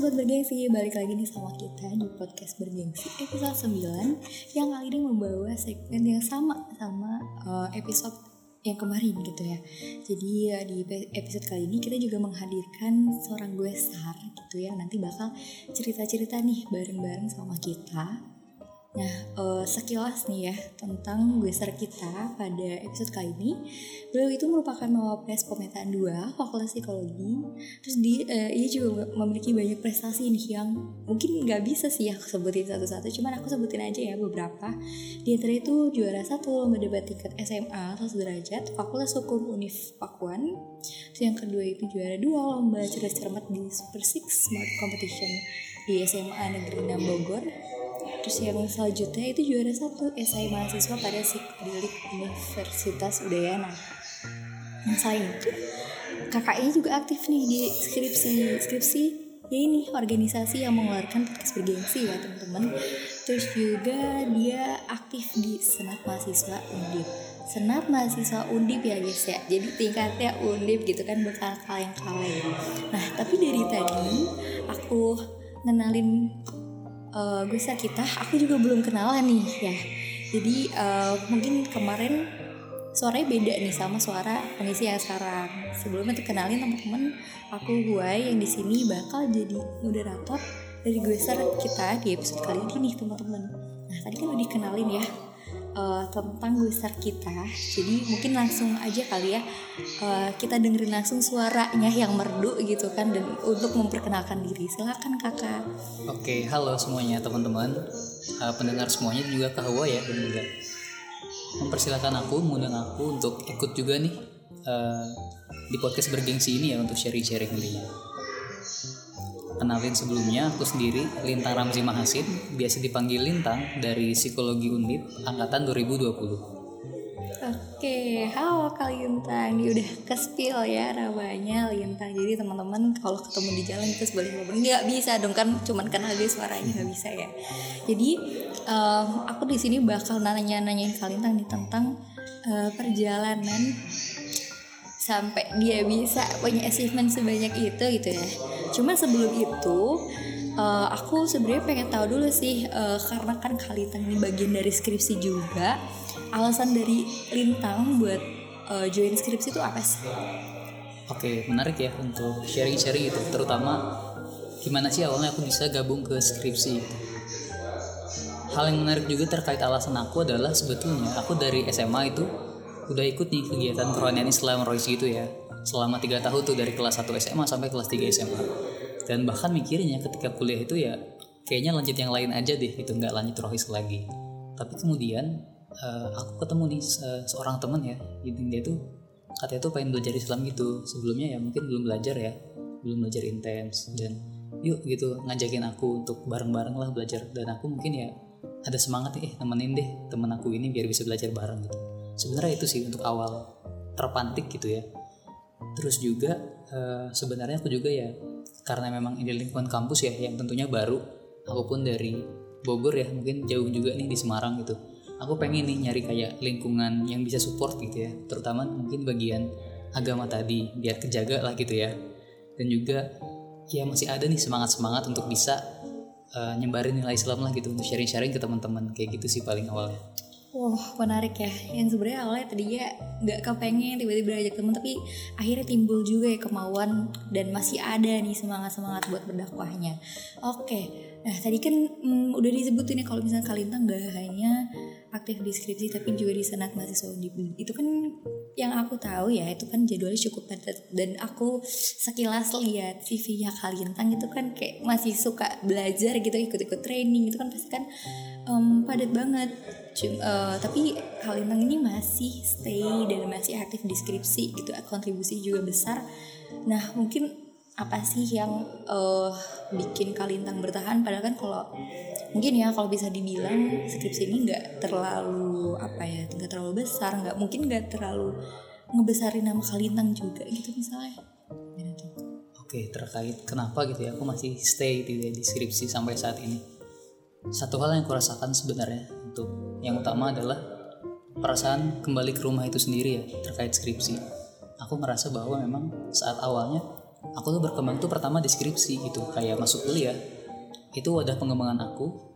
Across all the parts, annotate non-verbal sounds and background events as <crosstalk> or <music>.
Sobat Bergengsi, balik lagi nih sama kita di podcast Bergengsi episode 9 Yang kali ini membawa segmen yang sama sama uh, episode yang kemarin gitu ya. Jadi uh, di episode kali ini kita juga menghadirkan seorang gue star gitu ya. Nanti bakal cerita-cerita nih bareng-bareng sama kita Nah, uh, sekilas nih ya tentang Gueser kita pada episode kali ini. Beliau itu merupakan mawapres pemetaan 2 Fakultas Psikologi. Terus di uh, ia juga memiliki banyak prestasi nih yang mungkin nggak bisa sih aku sebutin satu-satu. Cuman aku sebutin aja ya beberapa. Di antara itu juara satu lomba debat tingkat SMA 100 derajat Fakultas Hukum Unif Pakuan. Terus yang kedua itu juara dua lomba cerdas cermat di Super Six Smart Competition di SMA Negeri 6 Bogor terus yang selanjutnya itu juara satu esai mahasiswa pada psikodelik Universitas Udayana. Nah selain itu kakaknya juga aktif nih di skripsi skripsi ya ini organisasi yang mengeluarkan podcast bergengsi ya teman-teman. Terus juga dia aktif di senat mahasiswa undip. Senat mahasiswa undip ya guys ya. Jadi tingkatnya undip gitu kan bakal kaleng-kaleng nah tapi dari tadi aku ngenalin uh, gue kita aku juga belum kenalan nih ya. Jadi uh, mungkin kemarin suaranya beda nih sama suara pengisi yang sekarang. Sebelumnya tuh kenalin teman-teman aku gue yang di sini bakal jadi moderator dari gue kita di episode kali ini nih teman-teman. Nah tadi kan udah dikenalin ya uh, tentang besar kita. Jadi mungkin langsung aja kali ya uh, kita dengerin langsung suaranya yang merdu gitu kan dan untuk memperkenalkan diri. Silakan kakak. Oke, halo semuanya teman-teman, uh, pendengar semuanya juga Hawa ya dan juga mempersilahkan aku, mengundang aku untuk ikut juga nih uh, di podcast bergengsi ini ya untuk sharing-sharing nantinya. Kenalin sebelumnya, aku sendiri Lintang Ramzi Mahasin, biasa dipanggil Lintang dari Psikologi Undip angkatan 2020. Oke, halo Kak Lintang. Ini udah ke spill ya namanya Lintang. Jadi teman-teman kalau ketemu di jalan terus boleh ngobrol nggak bisa dong kan cuman kenal dia suaranya nggak bisa ya. Jadi um, aku di sini bakal nanya-nanyain Kak Lintang nih tentang uh, perjalanan sampai dia bisa punya achievement sebanyak itu gitu ya Cuma sebelum itu uh, aku sebenarnya pengen tahu dulu sih uh, karena kan Kalintang ini bagian dari skripsi juga. Alasan dari Lintang buat uh, join skripsi itu apa sih? Oke, menarik ya untuk sharing-sharing itu, terutama gimana sih awalnya aku bisa gabung ke skripsi. Hal yang menarik juga terkait alasan aku adalah sebetulnya aku dari SMA itu udah ikut nih kegiatan kerohanian Islam Royce gitu ya. Selama tiga tahun tuh dari kelas 1 SMA sampai kelas 3 SMA dan bahkan mikirnya ketika kuliah itu ya kayaknya lanjut yang lain aja deh itu nggak lanjut rohis lagi. Tapi kemudian uh, aku ketemu nih uh, seorang temen ya jadi dia tuh katanya tuh pengen belajar Islam gitu. Sebelumnya ya mungkin belum belajar ya belum belajar intens. Dan yuk gitu ngajakin aku untuk bareng-bareng lah belajar. Dan aku mungkin ya ada semangat eh temenin deh temen aku ini biar bisa belajar bareng gitu sebenarnya itu sih untuk awal terpantik gitu ya. Terus juga uh, sebenarnya aku juga ya karena memang ini lingkungan kampus ya yang tentunya baru. Aku pun dari Bogor ya mungkin jauh juga nih di Semarang gitu. Aku pengen nih nyari kayak lingkungan yang bisa support gitu ya terutama mungkin bagian agama tadi biar kejaga lah gitu ya. Dan juga ya masih ada nih semangat semangat untuk bisa uh, nyebarin nilai Islam lah gitu untuk sharing-sharing ke teman-teman kayak gitu sih paling awalnya Wah menarik ya. Yang sebenarnya awalnya tadinya nggak kepengen tiba-tiba ajak temen Tapi akhirnya timbul juga ya kemauan Dan masih ada nih semangat-semangat buat berdakwahnya. Oke Nah tadi kan hmm, udah disebutin ya Kalau misalnya Kalintang gak hanya aktif di skripsi Tapi juga di senat mahasiswa Undip. Itu kan yang aku tahu ya Itu kan jadwalnya cukup padat. Dan aku sekilas lihat CV-nya Kalintang itu kan kayak masih suka belajar gitu Ikut-ikut training. Itu kan pasti kan um, padat banget. Cuma, uh, tapi Kalintang ini masih stay dan masih aktif di skripsi gitu kontribusi juga besar. Nah mungkin apa sih yang uh, bikin Kalintang bertahan? Padahal kan kalau mungkin ya kalau bisa dibilang skripsi ini nggak terlalu apa ya nggak terlalu besar nggak mungkin nggak terlalu ngebesarin nama Kalintang juga gitu misalnya. Oke terkait kenapa gitu ya aku masih stay di, di skripsi sampai saat ini. Satu hal yang aku rasakan sebenarnya untuk yang utama adalah perasaan kembali ke rumah itu sendiri ya terkait skripsi. Aku merasa bahwa memang saat awalnya aku tuh berkembang tuh pertama deskripsi gitu. Kayak masuk kuliah itu wadah pengembangan aku.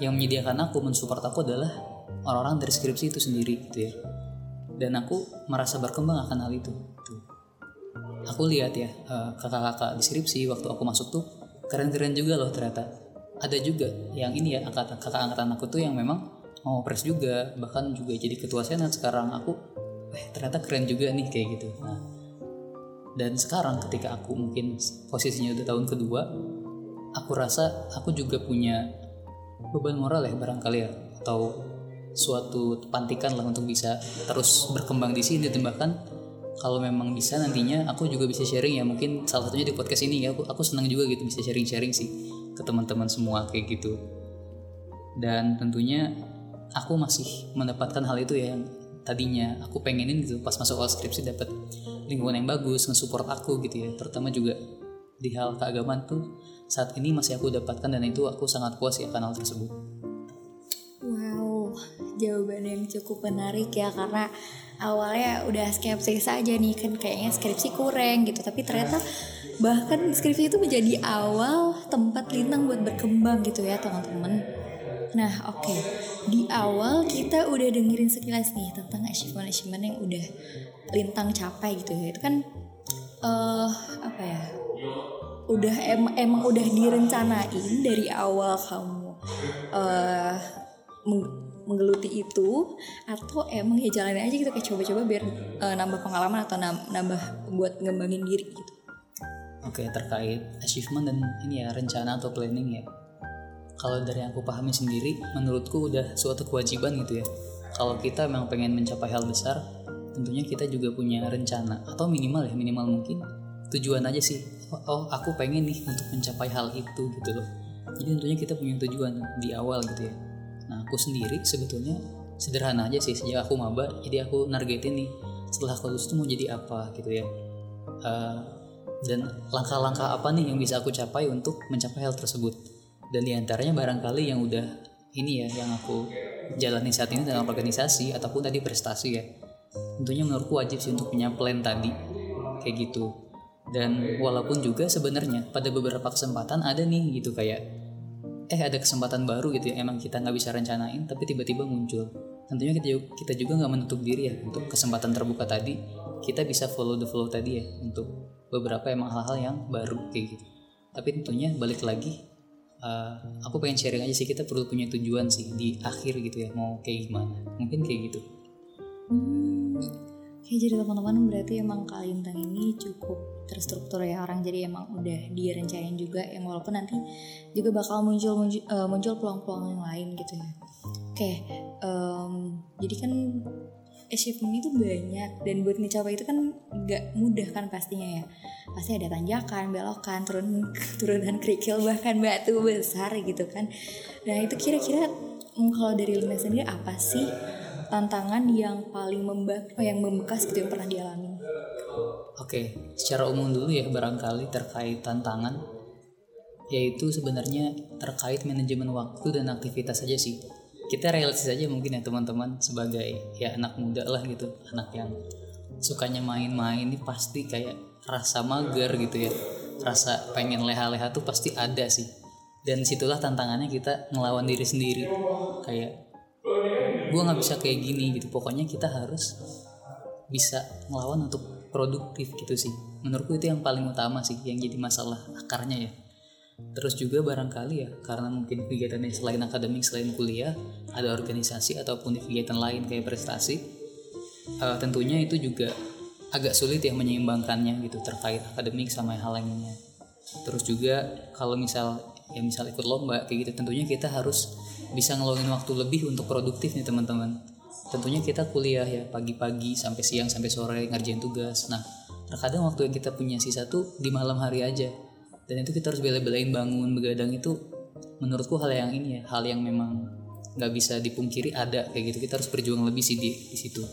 Yang menyediakan aku mensupport aku adalah orang-orang dari skripsi itu sendiri gitu ya. Dan aku merasa berkembang akan hal itu gitu. aku lihat ya eh, kakak-kakak deskripsi waktu aku masuk tuh keren-keren juga loh ternyata. Ada juga yang ini ya angkatan kakak angkatan aku tuh yang memang mau pres juga bahkan juga jadi ketua senat sekarang. Aku eh ternyata keren juga nih kayak gitu. Nah dan sekarang ketika aku mungkin posisinya udah tahun kedua aku rasa aku juga punya beban moral ya barangkali ya. Atau suatu pantikan lah untuk bisa terus berkembang di sini. Dan bahkan kalau memang bisa nantinya aku juga bisa sharing ya. Mungkin salah satunya di podcast ini ya. Aku aku senang juga gitu bisa sharing-sharing sih ke teman-teman semua kayak gitu. Dan tentunya aku masih mendapatkan hal itu ya tadinya. Aku pengenin gitu pas masuk skripsi dapat lingkungan yang bagus nge-support aku gitu ya. Terutama juga di hal keagamaan tuh saat ini masih aku dapatkan dan itu aku sangat puas ya kanal tersebut. Wow, jawaban yang cukup menarik ya karena awalnya udah skeptis aja nih kan kayaknya skripsi kurang gitu. Tapi ternyata bahkan skripsi itu menjadi awal tempat Lintang buat berkembang gitu ya teman-teman. Nah oke di awal kita udah dengerin sekilas nih tentang achievement-achievement yang udah Lintang capai gitu ya itu kan eh apa ya udah em- emang udah direncanain dari awal kamu eh meng- menggeluti itu atau emang ya jalanin aja gitu kayak coba-coba biar eh, nambah pengalaman atau nam- nambah buat ngembangin diri gitu. Oke terkait achievement dan ini ya rencana atau planning ya. Kalau dari yang aku pahami sendiri, menurutku udah suatu kewajiban gitu ya. Kalau kita memang pengen mencapai hal besar, tentunya kita juga punya rencana atau minimal ya minimal mungkin tujuan aja sih. Oh, oh, aku pengen nih untuk mencapai hal itu gitu loh. Jadi tentunya kita punya tujuan di awal gitu ya. Nah aku sendiri sebetulnya sederhana aja sih sejak aku maba, jadi aku nargetin nih setelah aku lulus tuh mau jadi apa gitu ya. Eh, dan langkah-langkah apa nih yang bisa aku capai untuk mencapai hal tersebut dan di antaranya barangkali yang udah ini ya yang aku jalani saat ini dalam organisasi ataupun tadi prestasi ya. Tentunya menurutku wajib sih untuk punya plan tadi kayak gitu. Dan walaupun juga sebenarnya pada beberapa kesempatan ada nih gitu kayak eh ada kesempatan baru gitu ya emang kita nggak bisa rencanain tapi tiba-tiba muncul. Tentunya kita juga, kita juga nggak menutup diri ya untuk kesempatan terbuka tadi kita bisa follow the flow tadi ya untuk beberapa emang hal-hal yang baru kayak gitu. Tapi tentunya balik lagi uh, aku pengen sharing aja sih kita perlu punya tujuan sih di akhir gitu ya mau kayak gimana. Mungkin kayak gitu. Hmm, Oke jadi teman-teman berarti emang Kalintang ini cukup terstruktur ya orang jadi emang udah direncanain juga yang walaupun nanti juga bakal muncul muncul, eh, muncul peluang-peluang yang lain gitu ya. Oke, em, jadi kan achievement itu banyak dan buat ngecapai itu kan nggak mudah kan pastinya ya. Pasti ada tanjakan, belokan, turun <laughs> turunan kerikil bahkan batu besar gitu kan. Nah itu kira-kira mm, kalau dari Lina sendiri apa sih tantangan yang paling membe yang membekas gitu yang pernah dialami? Oke, secara umum dulu ya barangkali terkait tantangan yaitu sebenarnya terkait manajemen waktu dan aktivitas saja sih. Kita realistis aja mungkin ya teman-teman sebagai ya anak muda lah gitu, anak yang sukanya main-main ini pasti kayak rasa mager gitu ya. Rasa pengen leha-leha tuh pasti ada sih. Dan situlah tantangannya kita ngelawan diri sendiri. Kayak gue nggak bisa kayak gini gitu. Pokoknya kita harus bisa ngelawan untuk produktif gitu sih menurutku itu yang paling utama sih yang jadi masalah akarnya ya terus juga barangkali ya karena mungkin kegiatannya selain akademik selain kuliah ada organisasi ataupun kegiatan lain kayak prestasi eh, tentunya itu juga agak sulit ya menyeimbangkannya gitu terkait akademik sama hal lainnya. Terus juga kalau misal ya misal ikut lomba kayak gitu tentunya kita harus bisa ngeluangin waktu lebih untuk produktif nih teman-teman. Tentunya kita kuliah ya pagi-pagi sampai siang sampai sore ngerjain tugas. Nah terkadang waktu yang kita punya sisa tuh di malam hari aja dan itu kita harus bela-belain bangun begadang itu menurutku hal yang ini ya hal yang memang nggak bisa dipungkiri ada kayak gitu. Kita harus berjuang lebih sih di, di situ.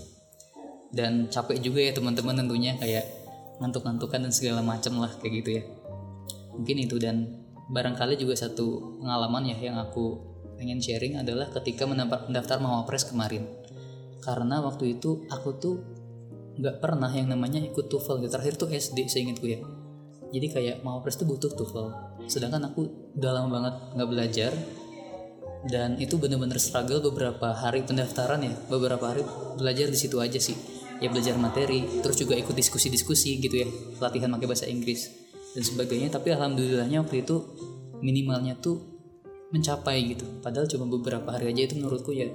Dan capek juga ya teman-teman tentunya kayak ngantuk-ngantukan dan segala macam lah kayak gitu ya. Mungkin itu dan barangkali juga satu pengalaman ya yang aku pengen sharing adalah ketika mendaftar, Mawapres kemarin. Karena waktu itu aku tuh nggak pernah yang namanya ikut TOEFL. Gitu. terakhir tuh SD seingatku ya jadi kayak mau pres tuh butuh TOEFL. Sedangkan aku udah lama banget nggak belajar. Dan itu bener-bener struggle beberapa hari pendaftaran ya. Beberapa hari belajar di situ aja sih. Ya belajar materi terus juga ikut diskusi-diskusi gitu ya. Latihan pakai bahasa Inggris dan sebagainya. Tapi alhamdulillahnya waktu itu minimalnya tuh mencapai gitu. Padahal cuma beberapa hari aja itu menurutku ya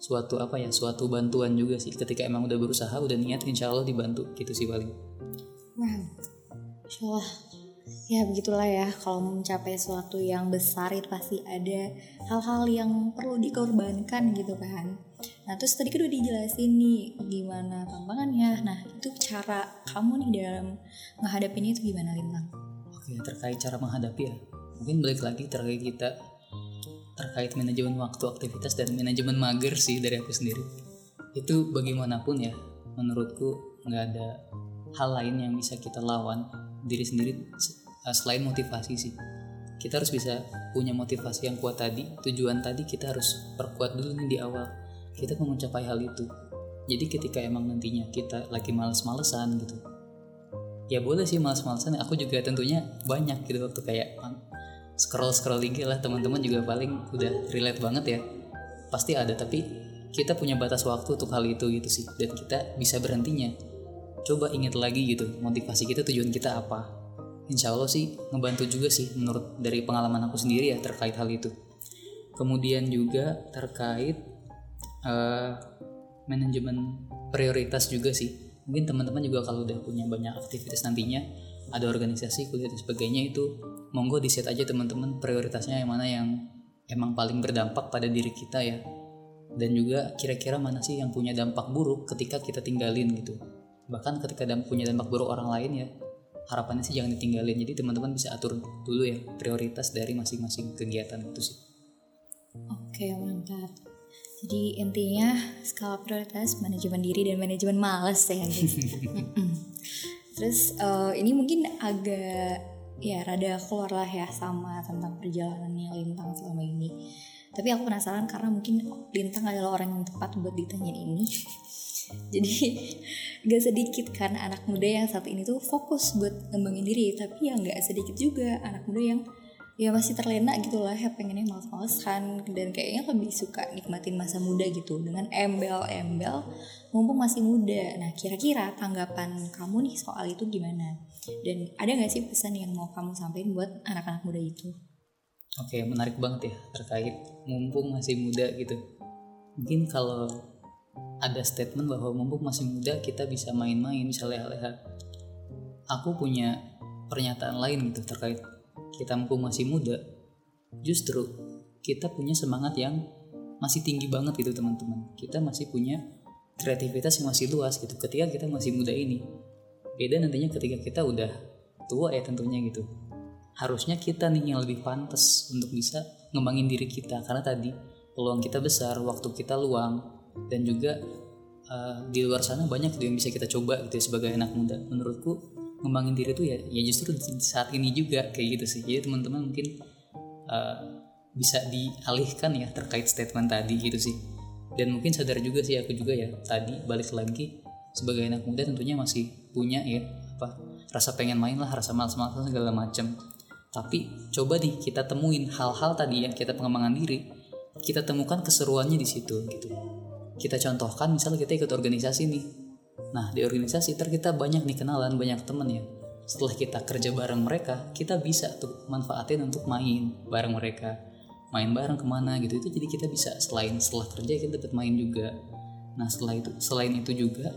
suatu apa ya suatu bantuan juga sih. Ketika emang udah berusaha udah niat insya Allah dibantu gitu sih paling. Wow Insya Allah ya begitulah ya. Kalau mencapai sesuatu yang besar itu pasti ada hal-hal yang perlu dikorbankan gitu kan. Nah terus tadi kan udah dijelasin nih gimana tantangannya. Nah itu cara kamu nih dalam menghadapinya itu gimana Lintang? oke terkait cara menghadapi ya. Mungkin balik lagi terkait kita terkait manajemen waktu aktivitas dan manajemen mager sih dari aku sendiri. Itu bagaimanapun ya menurutku nggak ada hal lain yang bisa kita lawan diri sendiri eh, selain motivasi sih. Kita harus bisa punya motivasi yang kuat tadi. Tujuan tadi kita harus perkuat dulu nih di awal. Kita mau mencapai hal itu. Jadi ketika emang nantinya kita lagi males-malesan gitu ya boleh sih males-malesan. Aku juga tentunya banyak gitu waktu kayak scroll scroll IG lah. Teman-teman juga paling udah relate banget ya. Pasti ada tapi kita punya batas waktu untuk hal itu gitu sih. Dan kita bisa berhentinya coba ingat lagi gitu motivasi kita tujuan kita apa. Insya Allah sih ngebantu juga sih menurut dari pengalaman aku sendiri ya terkait hal itu. Kemudian juga terkait uh, manajemen prioritas juga sih. Mungkin teman-teman juga kalau udah punya banyak aktivitas nantinya ada organisasi kuliah dan sebagainya itu monggo di set aja teman-teman prioritasnya yang mana yang emang paling berdampak pada diri kita ya. Dan juga kira-kira mana sih yang punya dampak buruk ketika kita tinggalin gitu bahkan ketika dampak punya dampak buruk orang lain ya harapannya sih jangan ditinggalin. Jadi teman-teman bisa atur dulu ya prioritas dari masing-masing kegiatan itu sih. Oke mantap. Jadi intinya skala prioritas manajemen diri dan manajemen males ya. <laughs> Terus uh, ini mungkin agak ya rada keluar lah ya sama tentang perjalanannya Lintang selama ini. Tapi aku penasaran karena mungkin Lintang adalah orang yang tepat buat ditanya ini <laughs> jadi gak sedikit kan anak muda yang saat ini tuh fokus buat ngembangin diri. Tapi ya gak sedikit juga anak muda yang ya masih terlena gitu lah ya pengennya males-malesan. Dan kayaknya lebih suka nikmatin masa muda gitu dengan embel-embel mumpung masih muda. Nah kira-kira tanggapan kamu nih soal itu gimana? Dan ada gak sih pesan yang mau kamu sampaikan buat anak-anak muda itu? Oke menarik banget ya terkait mumpung masih muda gitu. Mungkin kalau ada statement bahwa mumpung masih muda kita bisa main-main misalnya leha aku punya pernyataan lain gitu terkait kita mumpung masih muda. Justru kita punya semangat yang masih tinggi banget gitu teman-teman. Kita masih punya kreativitas yang masih luas gitu ketika kita masih muda ini. Beda nantinya ketika kita udah tua ya tentunya gitu. Harusnya kita nih yang lebih pantas untuk bisa ngembangin diri kita karena tadi peluang kita besar waktu kita luang dan juga uh, di luar sana banyak tuh yang bisa kita coba gitu ya, sebagai anak muda. Menurutku ngembangin diri tuh ya ya justru saat ini juga kayak gitu sih. Jadi teman-teman mungkin uh, bisa dialihkan ya terkait statement tadi gitu sih. Dan mungkin sadar juga sih aku juga ya tadi balik lagi sebagai anak muda tentunya masih punya ya apa rasa pengen main lah rasa malas-malasan segala macam tapi coba nih kita temuin hal-hal tadi yang kita pengembangan diri kita temukan keseruannya di situ gitu kita contohkan misalnya kita ikut organisasi nih. Nah di organisasi ter kita banyak nih kenalan banyak temen ya. Setelah kita kerja bareng mereka kita bisa tuh manfaatin untuk main bareng mereka. Main bareng ke mana gitu itu jadi kita bisa. Selain setelah kerja kita dapat main juga. Nah setelah itu selain itu juga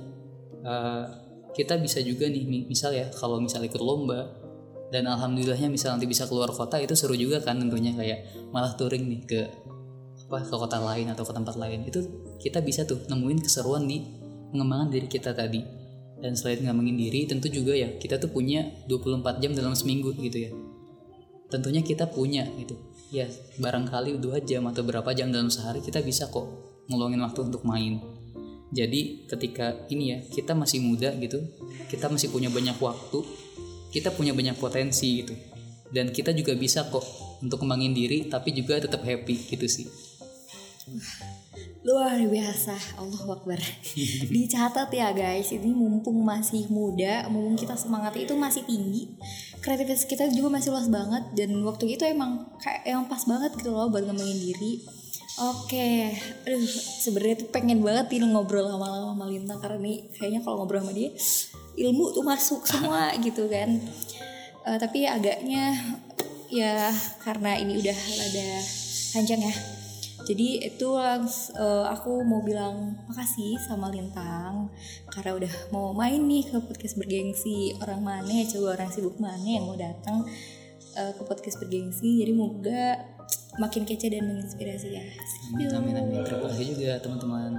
uh, kita bisa juga nih misal ya kalau misal ikut lomba dan alhamdulillahnya misal nanti bisa keluar kota itu seru juga kan tentunya kayak malah touring nih ke apa ke kota lain atau ke tempat lain. Itu kita bisa tuh nemuin keseruan di pengembangan diri kita tadi. Dan selain ngembangin diri tentu juga ya kita tuh punya 24 jam dalam seminggu gitu ya. Tentunya kita punya gitu. Ya barangkali dua jam atau berapa jam dalam sehari kita bisa kok ngeluangin waktu untuk main. Jadi ketika ini ya kita masih muda gitu kita masih punya banyak waktu kita punya banyak potensi gitu. Dan kita juga bisa kok untuk kembangin diri tapi juga tetap happy gitu sih luar biasa Allah Akbar <laughs> dicatat ya guys ini mumpung masih muda mumpung kita semangat itu masih tinggi kreativitas kita juga masih luas banget dan waktu itu emang kayak yang pas banget gitu loh buat ngembangin diri Oke, aduh sebenarnya tuh pengen banget nih ngobrol lama-lama sama Linta karena nih kayaknya kalau ngobrol sama dia ilmu tuh masuk semua <laughs> gitu kan. Eh, tapi agaknya ya karena ini udah rada panjang ya. Jadi itu langs eh, aku mau bilang makasih sama Lintang karena udah mau main nih ke podcast bergengsi orang mana ya coba orang sibuk mana yang mau datang eh, ke podcast bergengsi. Jadi moga makin kece dan menginspirasi ya. amin amin amin terima kasih juga teman-teman